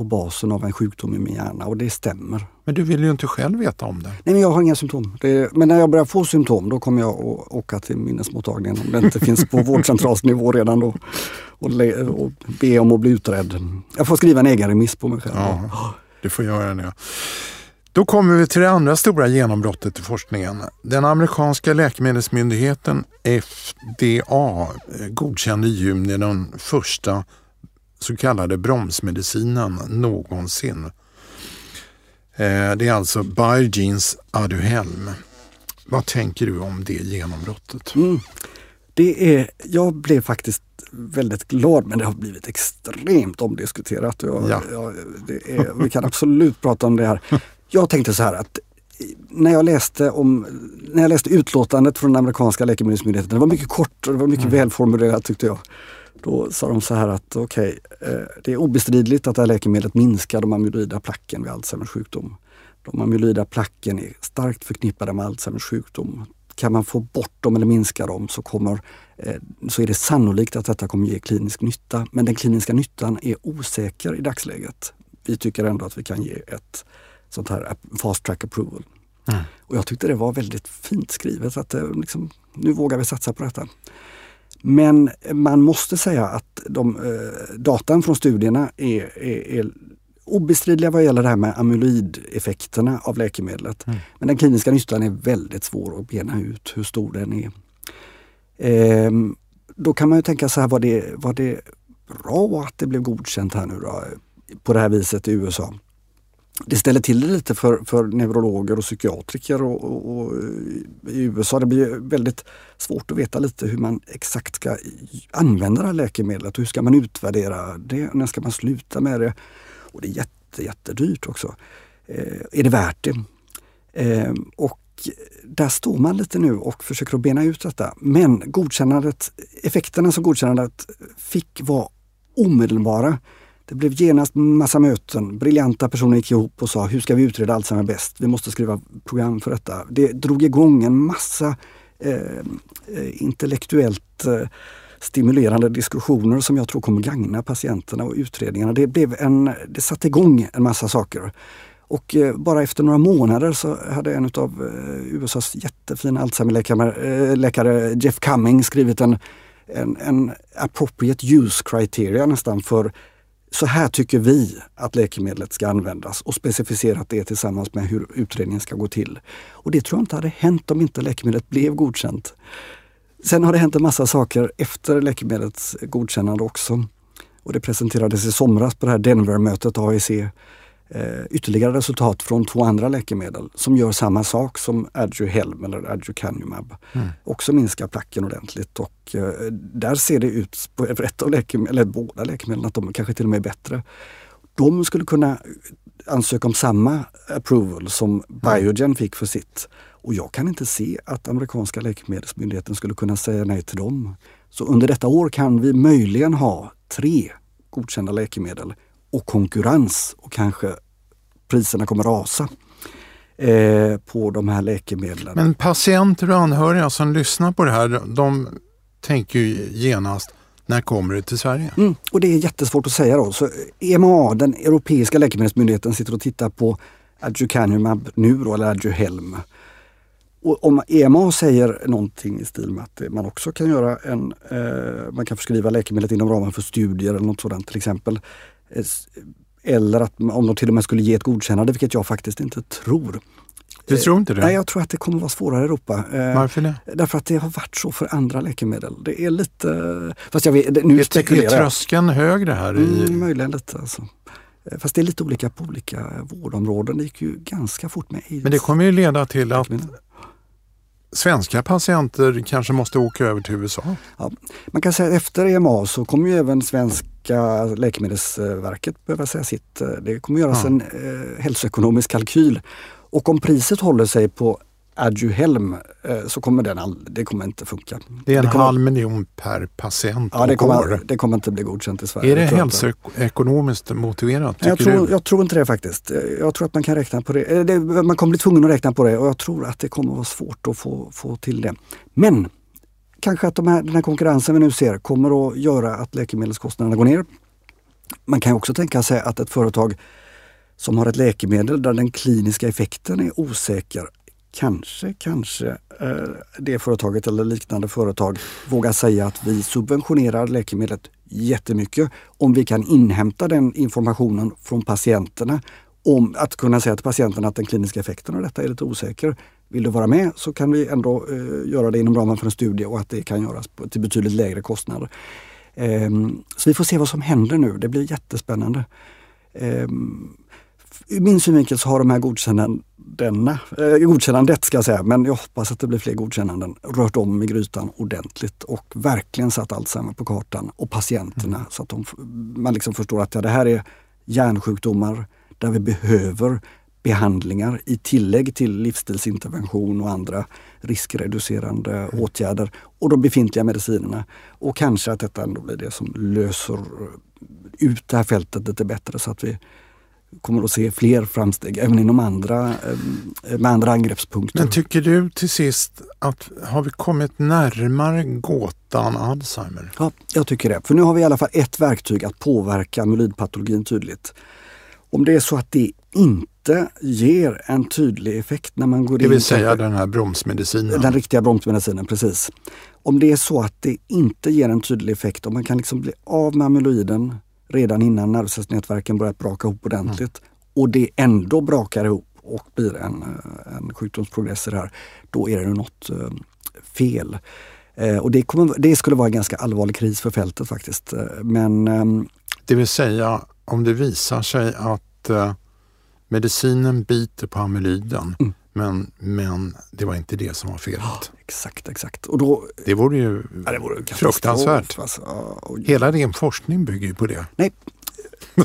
på basen av en sjukdom i min hjärna och det stämmer. Men du vill ju inte själv veta om det. Nej, men jag har inga symptom. Det, men när jag börjar få symptom då kommer jag att åka till minnesmottagningen om det inte finns på vårdcentralsnivå redan då och, och be om att bli utredd. Jag får skriva en egen remiss på mig själv. Ja, du får göra det. Då kommer vi till det andra stora genombrottet i forskningen. Den amerikanska läkemedelsmyndigheten FDA godkände i juni den första så kallade bromsmedicinen någonsin. Eh, det är alltså Biogenes Aduhelm. Vad tänker du om det genombrottet? Mm. Det är, jag blev faktiskt väldigt glad men det har blivit extremt omdiskuterat. Jag, ja. jag, är, vi kan absolut prata om det här. Jag tänkte så här att när jag läste, om, när jag läste utlåtandet från den amerikanska läkemedelsmyndigheten, det var mycket kort och det var mycket mm. välformulerat tyckte jag. Då sa de så här att okej, okay, eh, det är obestridligt att det här läkemedlet minskar de amyloida placken vid Alzheimers sjukdom. De amyloida placken är starkt förknippade med Alzheimers sjukdom. Kan man få bort dem eller minska dem så, kommer, eh, så är det sannolikt att detta kommer ge klinisk nytta. Men den kliniska nyttan är osäker i dagsläget. Vi tycker ändå att vi kan ge ett sånt här fast track approval. Mm. Och jag tyckte det var väldigt fint skrivet att eh, liksom, nu vågar vi satsa på detta. Men man måste säga att de, eh, datan från studierna är, är, är obestridliga vad gäller det här med amyloideffekterna av läkemedlet. Mm. Men den kliniska nyttan är väldigt svår att bena ut hur stor den är. Eh, då kan man ju tänka så här, var det, var det bra att det blev godkänt här nu då, på det här viset i USA? Det ställer till det lite för, för neurologer och psykiatriker och, och, och, eh, i USA. Det blir väldigt svårt att veta lite hur man exakt ska använda det här läkemedlet och hur ska man utvärdera det? När ska man sluta med det? Och det är jätte, jättedyrt också. Eh, är det värt det? Eh, och där står man lite nu och försöker att bena ut detta. Men godkännandet, effekterna som godkännandet fick var omedelbara. Det blev genast massa möten. Briljanta personer gick ihop och sa hur ska vi utreda Alzheimer bäst? Vi måste skriva program för detta. Det drog igång en massa eh, eh, intellektuellt eh, stimulerande diskussioner som jag tror kommer gagna patienterna och utredningarna. Det, blev en, det satte igång en massa saker. Och eh, bara efter några månader så hade en av eh, USAs jättefina Alzheimerläkare eh, Jeff Cumming skrivit en, en, en appropriate use criteria nästan för så här tycker vi att läkemedlet ska användas och specificerat det tillsammans med hur utredningen ska gå till. Och det tror jag inte hade hänt om inte läkemedlet blev godkänt. Sen har det hänt en massa saker efter läkemedlets godkännande också. Och det presenterades i somras på det här Denver-mötet AEC eh, ytterligare resultat från två andra läkemedel som gör samma sak som Aduhelm eller Aducanumab. Mm. Också minskar placken ordentligt och eh, där ser det ut på ett av läkemedlen, eller båda läkemedlen att de kanske till och med är bättre. De skulle kunna ansöka om samma approval som mm. Biogen fick för sitt. Och jag kan inte se att amerikanska läkemedelsmyndigheten skulle kunna säga nej till dem. Så under detta år kan vi möjligen ha tre godkända läkemedel och konkurrens och kanske priserna kommer rasa eh, på de här läkemedlen. Men patienter och anhöriga som lyssnar på det här, de tänker ju genast när kommer det till Sverige? Mm, och det är jättesvårt att säga då. Så EMA, den europeiska läkemedelsmyndigheten, sitter och tittar på Aducanumab nu då, eller Aduhelm. Och om EMA säger någonting i stil med att man också kan göra en, eh, man kan förskriva läkemedlet inom ramen för studier eller något sådant till exempel. Eller att om de till och med skulle ge ett godkännande, vilket jag faktiskt inte tror. Du tror inte det? Nej, jag tror att det kommer vara svårare i Europa. Eh, Varför det? Därför att det har varit så för andra läkemedel. Det är lite... Fast jag vet, nu är, Är tröskeln högre här? I... Mm, möjligen lite. Alltså. Eh, fast det är lite olika på olika vårdområden. Det gick ju ganska fort med aids. Men det kommer ju leda till att svenska patienter kanske måste åka över till USA? Ja, man kan säga att efter EMA så kommer ju även svenska Läkemedelsverket behöva säga sitt. Det kommer göras ja. en eh, hälsoekonomisk kalkyl. Och om priset håller sig på Aduhelm eh, så kommer den all, det kommer inte funka. Det är en det kommer, halv miljon per patient ja, det kommer, det kommer inte bli godkänt i Sverige. Är det hälsoekonomiskt motiverat? Jag tror, jag tror, inte det faktiskt. Jag tror att man kan räkna på det. det. Man kommer bli tvungen att räkna på det och jag tror att det kommer vara svårt att få, få till det. Men kanske att de här, den här konkurrensen vi nu ser kommer att göra att läkemedelskostnaderna går ner. Man kan också tänka sig att ett företag som har ett läkemedel där den kliniska effekten är osäker kanske, kanske eh, det företaget eller liknande företag vågar säga att vi subventionerar läkemedlet jättemycket om vi kan inhämta den informationen från patienterna om att kunna säga till patienten att den kliniska effekten av detta är lite osäker. Vill du vara med så kan vi ändå eh, göra det inom ramen för en studie och att det kan göras på, till betydligt lägre kostnader. Eh, så vi får se vad som händer nu. Det blir jättespännande. Eh, Ur min synvinkel så har de här godkännandena, eh, godkännandet ska jag säga, men jag hoppas att det blir fler godkännanden, rört om i grytan ordentligt och verkligen satt Alzheimer på kartan och patienterna mm. så att de, man liksom förstår att ja, det här är hjärnsjukdomar där vi behöver behandlingar i tillägg till livsstilsintervention och andra riskreducerande mm. åtgärder och de befintliga medicinerna. Och kanske att detta ändå blir det som löser ut det här fältet lite bättre så att vi kommer att se fler framsteg även inom andra, eh, med andra angreppspunkter. Men tycker du till sist att har vi kommit närmare gåtan Alzheimer? Ja, jag tycker det. För nu har vi i alla fall ett verktyg att påverka amyloidpatologin tydligt. Om det är så att det inte ger en tydlig effekt när man går in... Det vill säga den här bromsmedicinen? Den riktiga bromsmedicinen, precis. Om det är så att det inte ger en tydlig effekt, om man kan liksom bli av med amyloiden redan innan nervcellsnätverken börjat braka ihop ordentligt mm. och det ändå brakar ihop och blir en, en sjukdomsprogress i det här, då är det något eh, fel. Eh, och det, kommer, det, skulle vara en ganska allvarlig kris för fältet faktiskt. Eh, men, ehm, det vill säga om det visar sig att medicinen biter på amyloiden mm. Men, men det var inte det som var felet. Ja, exakt, exakt. Och då, det vore ju ja, det vore fruktansvärt. Alltså, och, Hela din forskning bygger ju på det. Nej.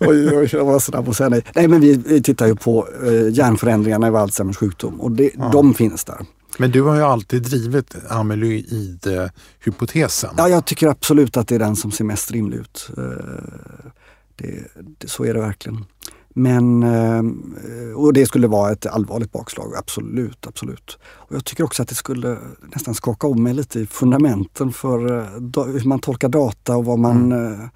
oj, oj, jag var snabb att säga nej. Nej, men vi, vi tittar ju på eh, hjärnförändringarna i Alzheimers sjukdom och det, ja. de finns där. Men du har ju alltid drivit amyloid-hypotesen. Ja, jag tycker absolut att det är den som ser mest rimlig ut. Eh, det, det, så är det verkligen. Men, eh, och det skulle vara ett allvarligt bakslag, absolut. absolut. Och jag tycker också att det skulle nästan skaka om mig lite i fundamenten för eh, hur man tolkar data och vad man... Mm. Eh,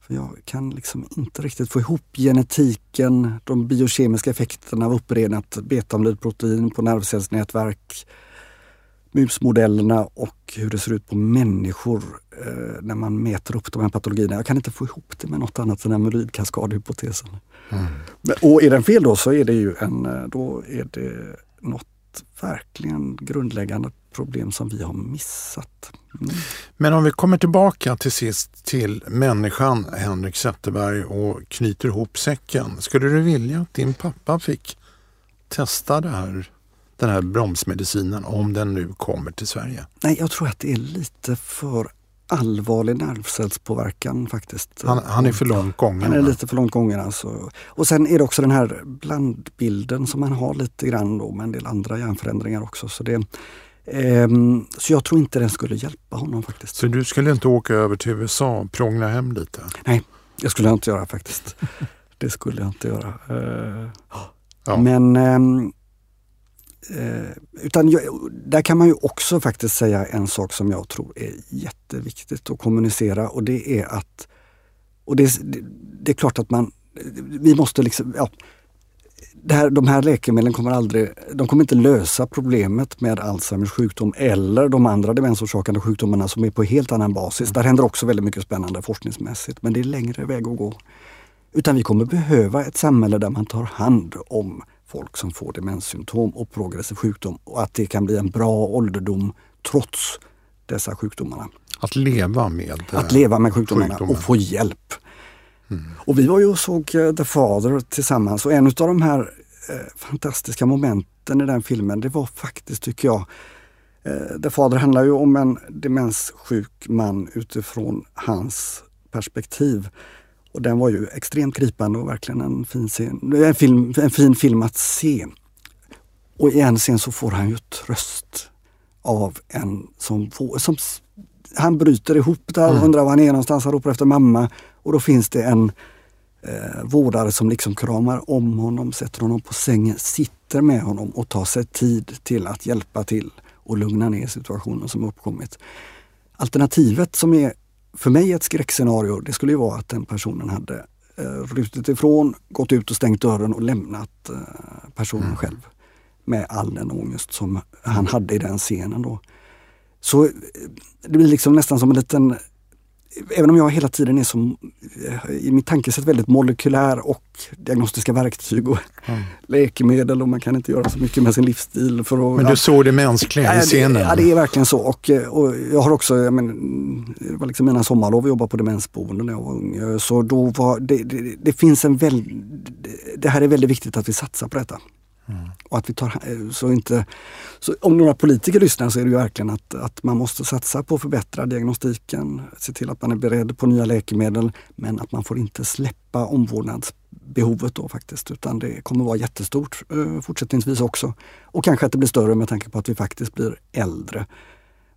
för jag kan liksom inte riktigt få ihop genetiken, de biokemiska effekterna av upprenat betaamyloidprotein på nervcellsnätverk, musmodellerna och hur det ser ut på människor eh, när man mäter upp de här patologierna. Jag kan inte få ihop det med något annat än amyloidkaskadhypotesen. Mm. Och är den fel då så är det ju en, eh, då är det något verkligen grundläggande problem som vi har missat. Mm. Men om vi kommer tillbaka till sist till människan Henrik Zetterberg och knyter ihop säcken. Skulle du vilja att din pappa fick testa det här, den här bromsmedicinen om den nu kommer till Sverige? Nej, jag tror att det är lite för allvarlig nervcellspåverkan faktiskt. Han, han, är för långt gången? Han är lite för långt gången alltså. Och sen är det också den här blandbilden som man har lite grann då med en del andra hjärnförändringar också. Så, det, eh, så jag tror inte den skulle hjälpa honom faktiskt. Så du skulle inte åka över till USA och prångla hem lite? Nej, det skulle jag inte göra faktiskt. det skulle jag inte göra. Eh, ja. Men eh, Eh, utan jag, där kan man ju också faktiskt säga en sak som jag tror är jätteviktigt att kommunicera och det är att, och det, det, det är klart att man, vi måste liksom, ja, det här, de här läkemedlen kommer aldrig, de kommer inte lösa problemet med Alzheimers sjukdom eller de andra demensorsakande sjukdomarna som är på helt annan basis. Där händer också väldigt mycket spännande forskningsmässigt men det är längre väg att gå. Utan vi kommer behöva ett samhälle där man tar hand om folk som får demenssymptom och progressiv sjukdom och att det kan bli en bra ålderdom trots dessa sjukdomarna. Att leva med Att leva med sjukdomarna sjukdomen. och få hjälp. Mm. Och vi var ju och såg uh, The Father tillsammans och en av de här uh, fantastiska momenten i den filmen det var faktiskt, tycker jag, uh, The Father handlar ju om en demenssjuk man utifrån hans perspektiv. Och den var ju extremt gripande och verkligen en fin, scen, en, film, en fin film att se. Och i en scen så får han ju tröst av en som, får, som han bryter ihop där mm. undrar var han är någonstans. Han ropar efter mamma och då finns det en eh, vårdare som liksom kramar om honom, sätter honom på sängen, sitter med honom och tar sig tid till att hjälpa till och lugna ner situationen som uppkommit. Alternativet som är för mig ett skräckscenario, det skulle ju vara att den personen hade eh, rutit ifrån, gått ut och stängt dörren och lämnat eh, personen mm. själv. Med all den ångest som han hade i den scenen då. Så eh, det blir liksom nästan som en liten även om jag hela tiden är som, eh, i mitt tankesätt väldigt molekylär och diagnostiska verktyg och mm. läkemedel och man kan inte göra så mycket med sin livsstil. För att, men du såg det mänskliga i scenen? Ja, det är verkligen så. Och, eh, och jag har också, jag men, det var liksom mina sommarlov att jobba på demensboende när jag var ung. Så då var det, det, det finns en väldigt, det här är väldigt viktigt att vi satsar på detta. Mm. Och att vi tar, eh, så inte, så om några politiker lyssnar så är det ju verkligen att, att man måste satsa på att förbättra diagnostiken, se till att man är beredd på nya läkemedel men att man får inte släppa omvårdnadsbehovet då faktiskt utan det kommer vara jättestort eh, fortsättningsvis också. Och kanske att det blir större med tanke på att vi faktiskt blir äldre.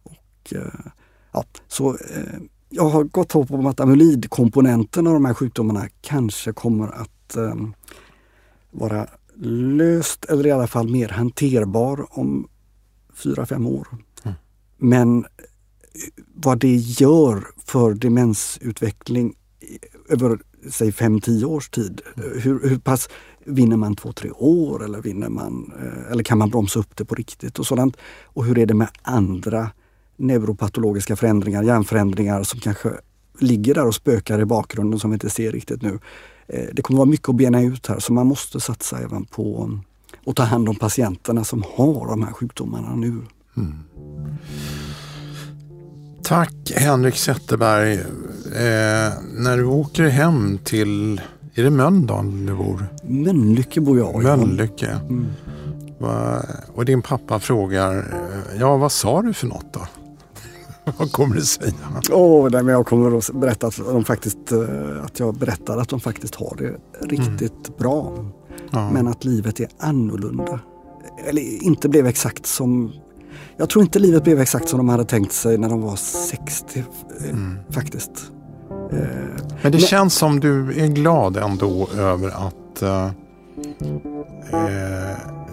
Och, eh, ja, så eh, jag har gott hopp om att amyloidkomponenten av de här sjukdomarna kanske kommer att eh, vara löst eller i alla fall mer hanterbar om fyra, fem år. Mm. Men eh, vad det gör för demensutveckling över säg fem, tio års tid. Mm. Hur, hur pass vinner man två, tre år eller vinner man eh, eller kan man bromsa upp det på riktigt och sådant. Och hur är det med andra neuropatologiska förändringar, hjärnförändringar som kanske ligger där och spökar i bakgrunden som vi inte ser riktigt nu. Eh, det kommer vara mycket att bena ut här så man måste satsa även på att ta hand om patienterna som har de här sjukdomarna nu. Mm. Tack Henrik Zetterberg. Eh, när du åker hem till, är det Mölndal du bor? Mölnlycke bor jag i. Mölnlycke. Mm. Och din pappa frågar, eh, ja vad sa du för något då? Vad kommer du säga? Oh, nej, men jag kommer att berätta att, de faktiskt, eh, att jag berättar att de faktiskt har det riktigt mm. bra. Ja. Men att livet är annorlunda. Eller inte blev exakt som jag tror inte livet blev exakt som de hade tänkt sig när de var 60 eh, mm. faktiskt. Eh, men det men, känns som du är glad ändå över att eh,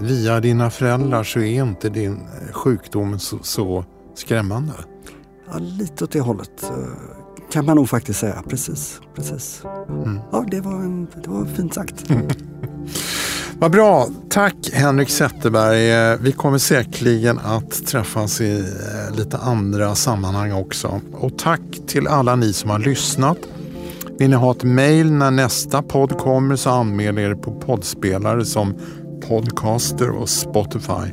via dina föräldrar så är inte din sjukdom så, så skrämmande. Ja, lite åt det hållet eh, kan man nog faktiskt säga. Precis. precis. Mm. Ja, det var, en, det var fint sagt. Mm. Vad bra. Tack Henrik Zetterberg. Eh, vi kommer säkerligen att träffas i eh, lite andra sammanhang också. Och tack till alla ni som har lyssnat. Vill ni ha ett mejl när nästa podd kommer så anmäl er på poddspelare som Podcaster och Spotify.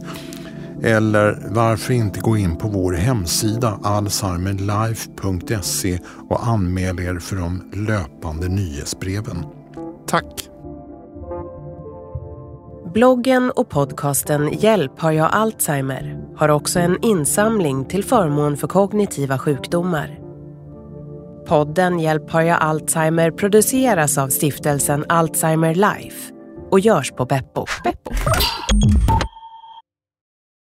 Eller varför inte gå in på vår hemsida alzheimerlife.se och anmäl er för de löpande nyhetsbreven. Tack! Bloggen och podcasten Hjälp har jag Alzheimer har också en insamling till förmån för kognitiva sjukdomar. Podden Hjälp har jag Alzheimer produceras av stiftelsen Alzheimer Life och görs på Beppo. Beppo.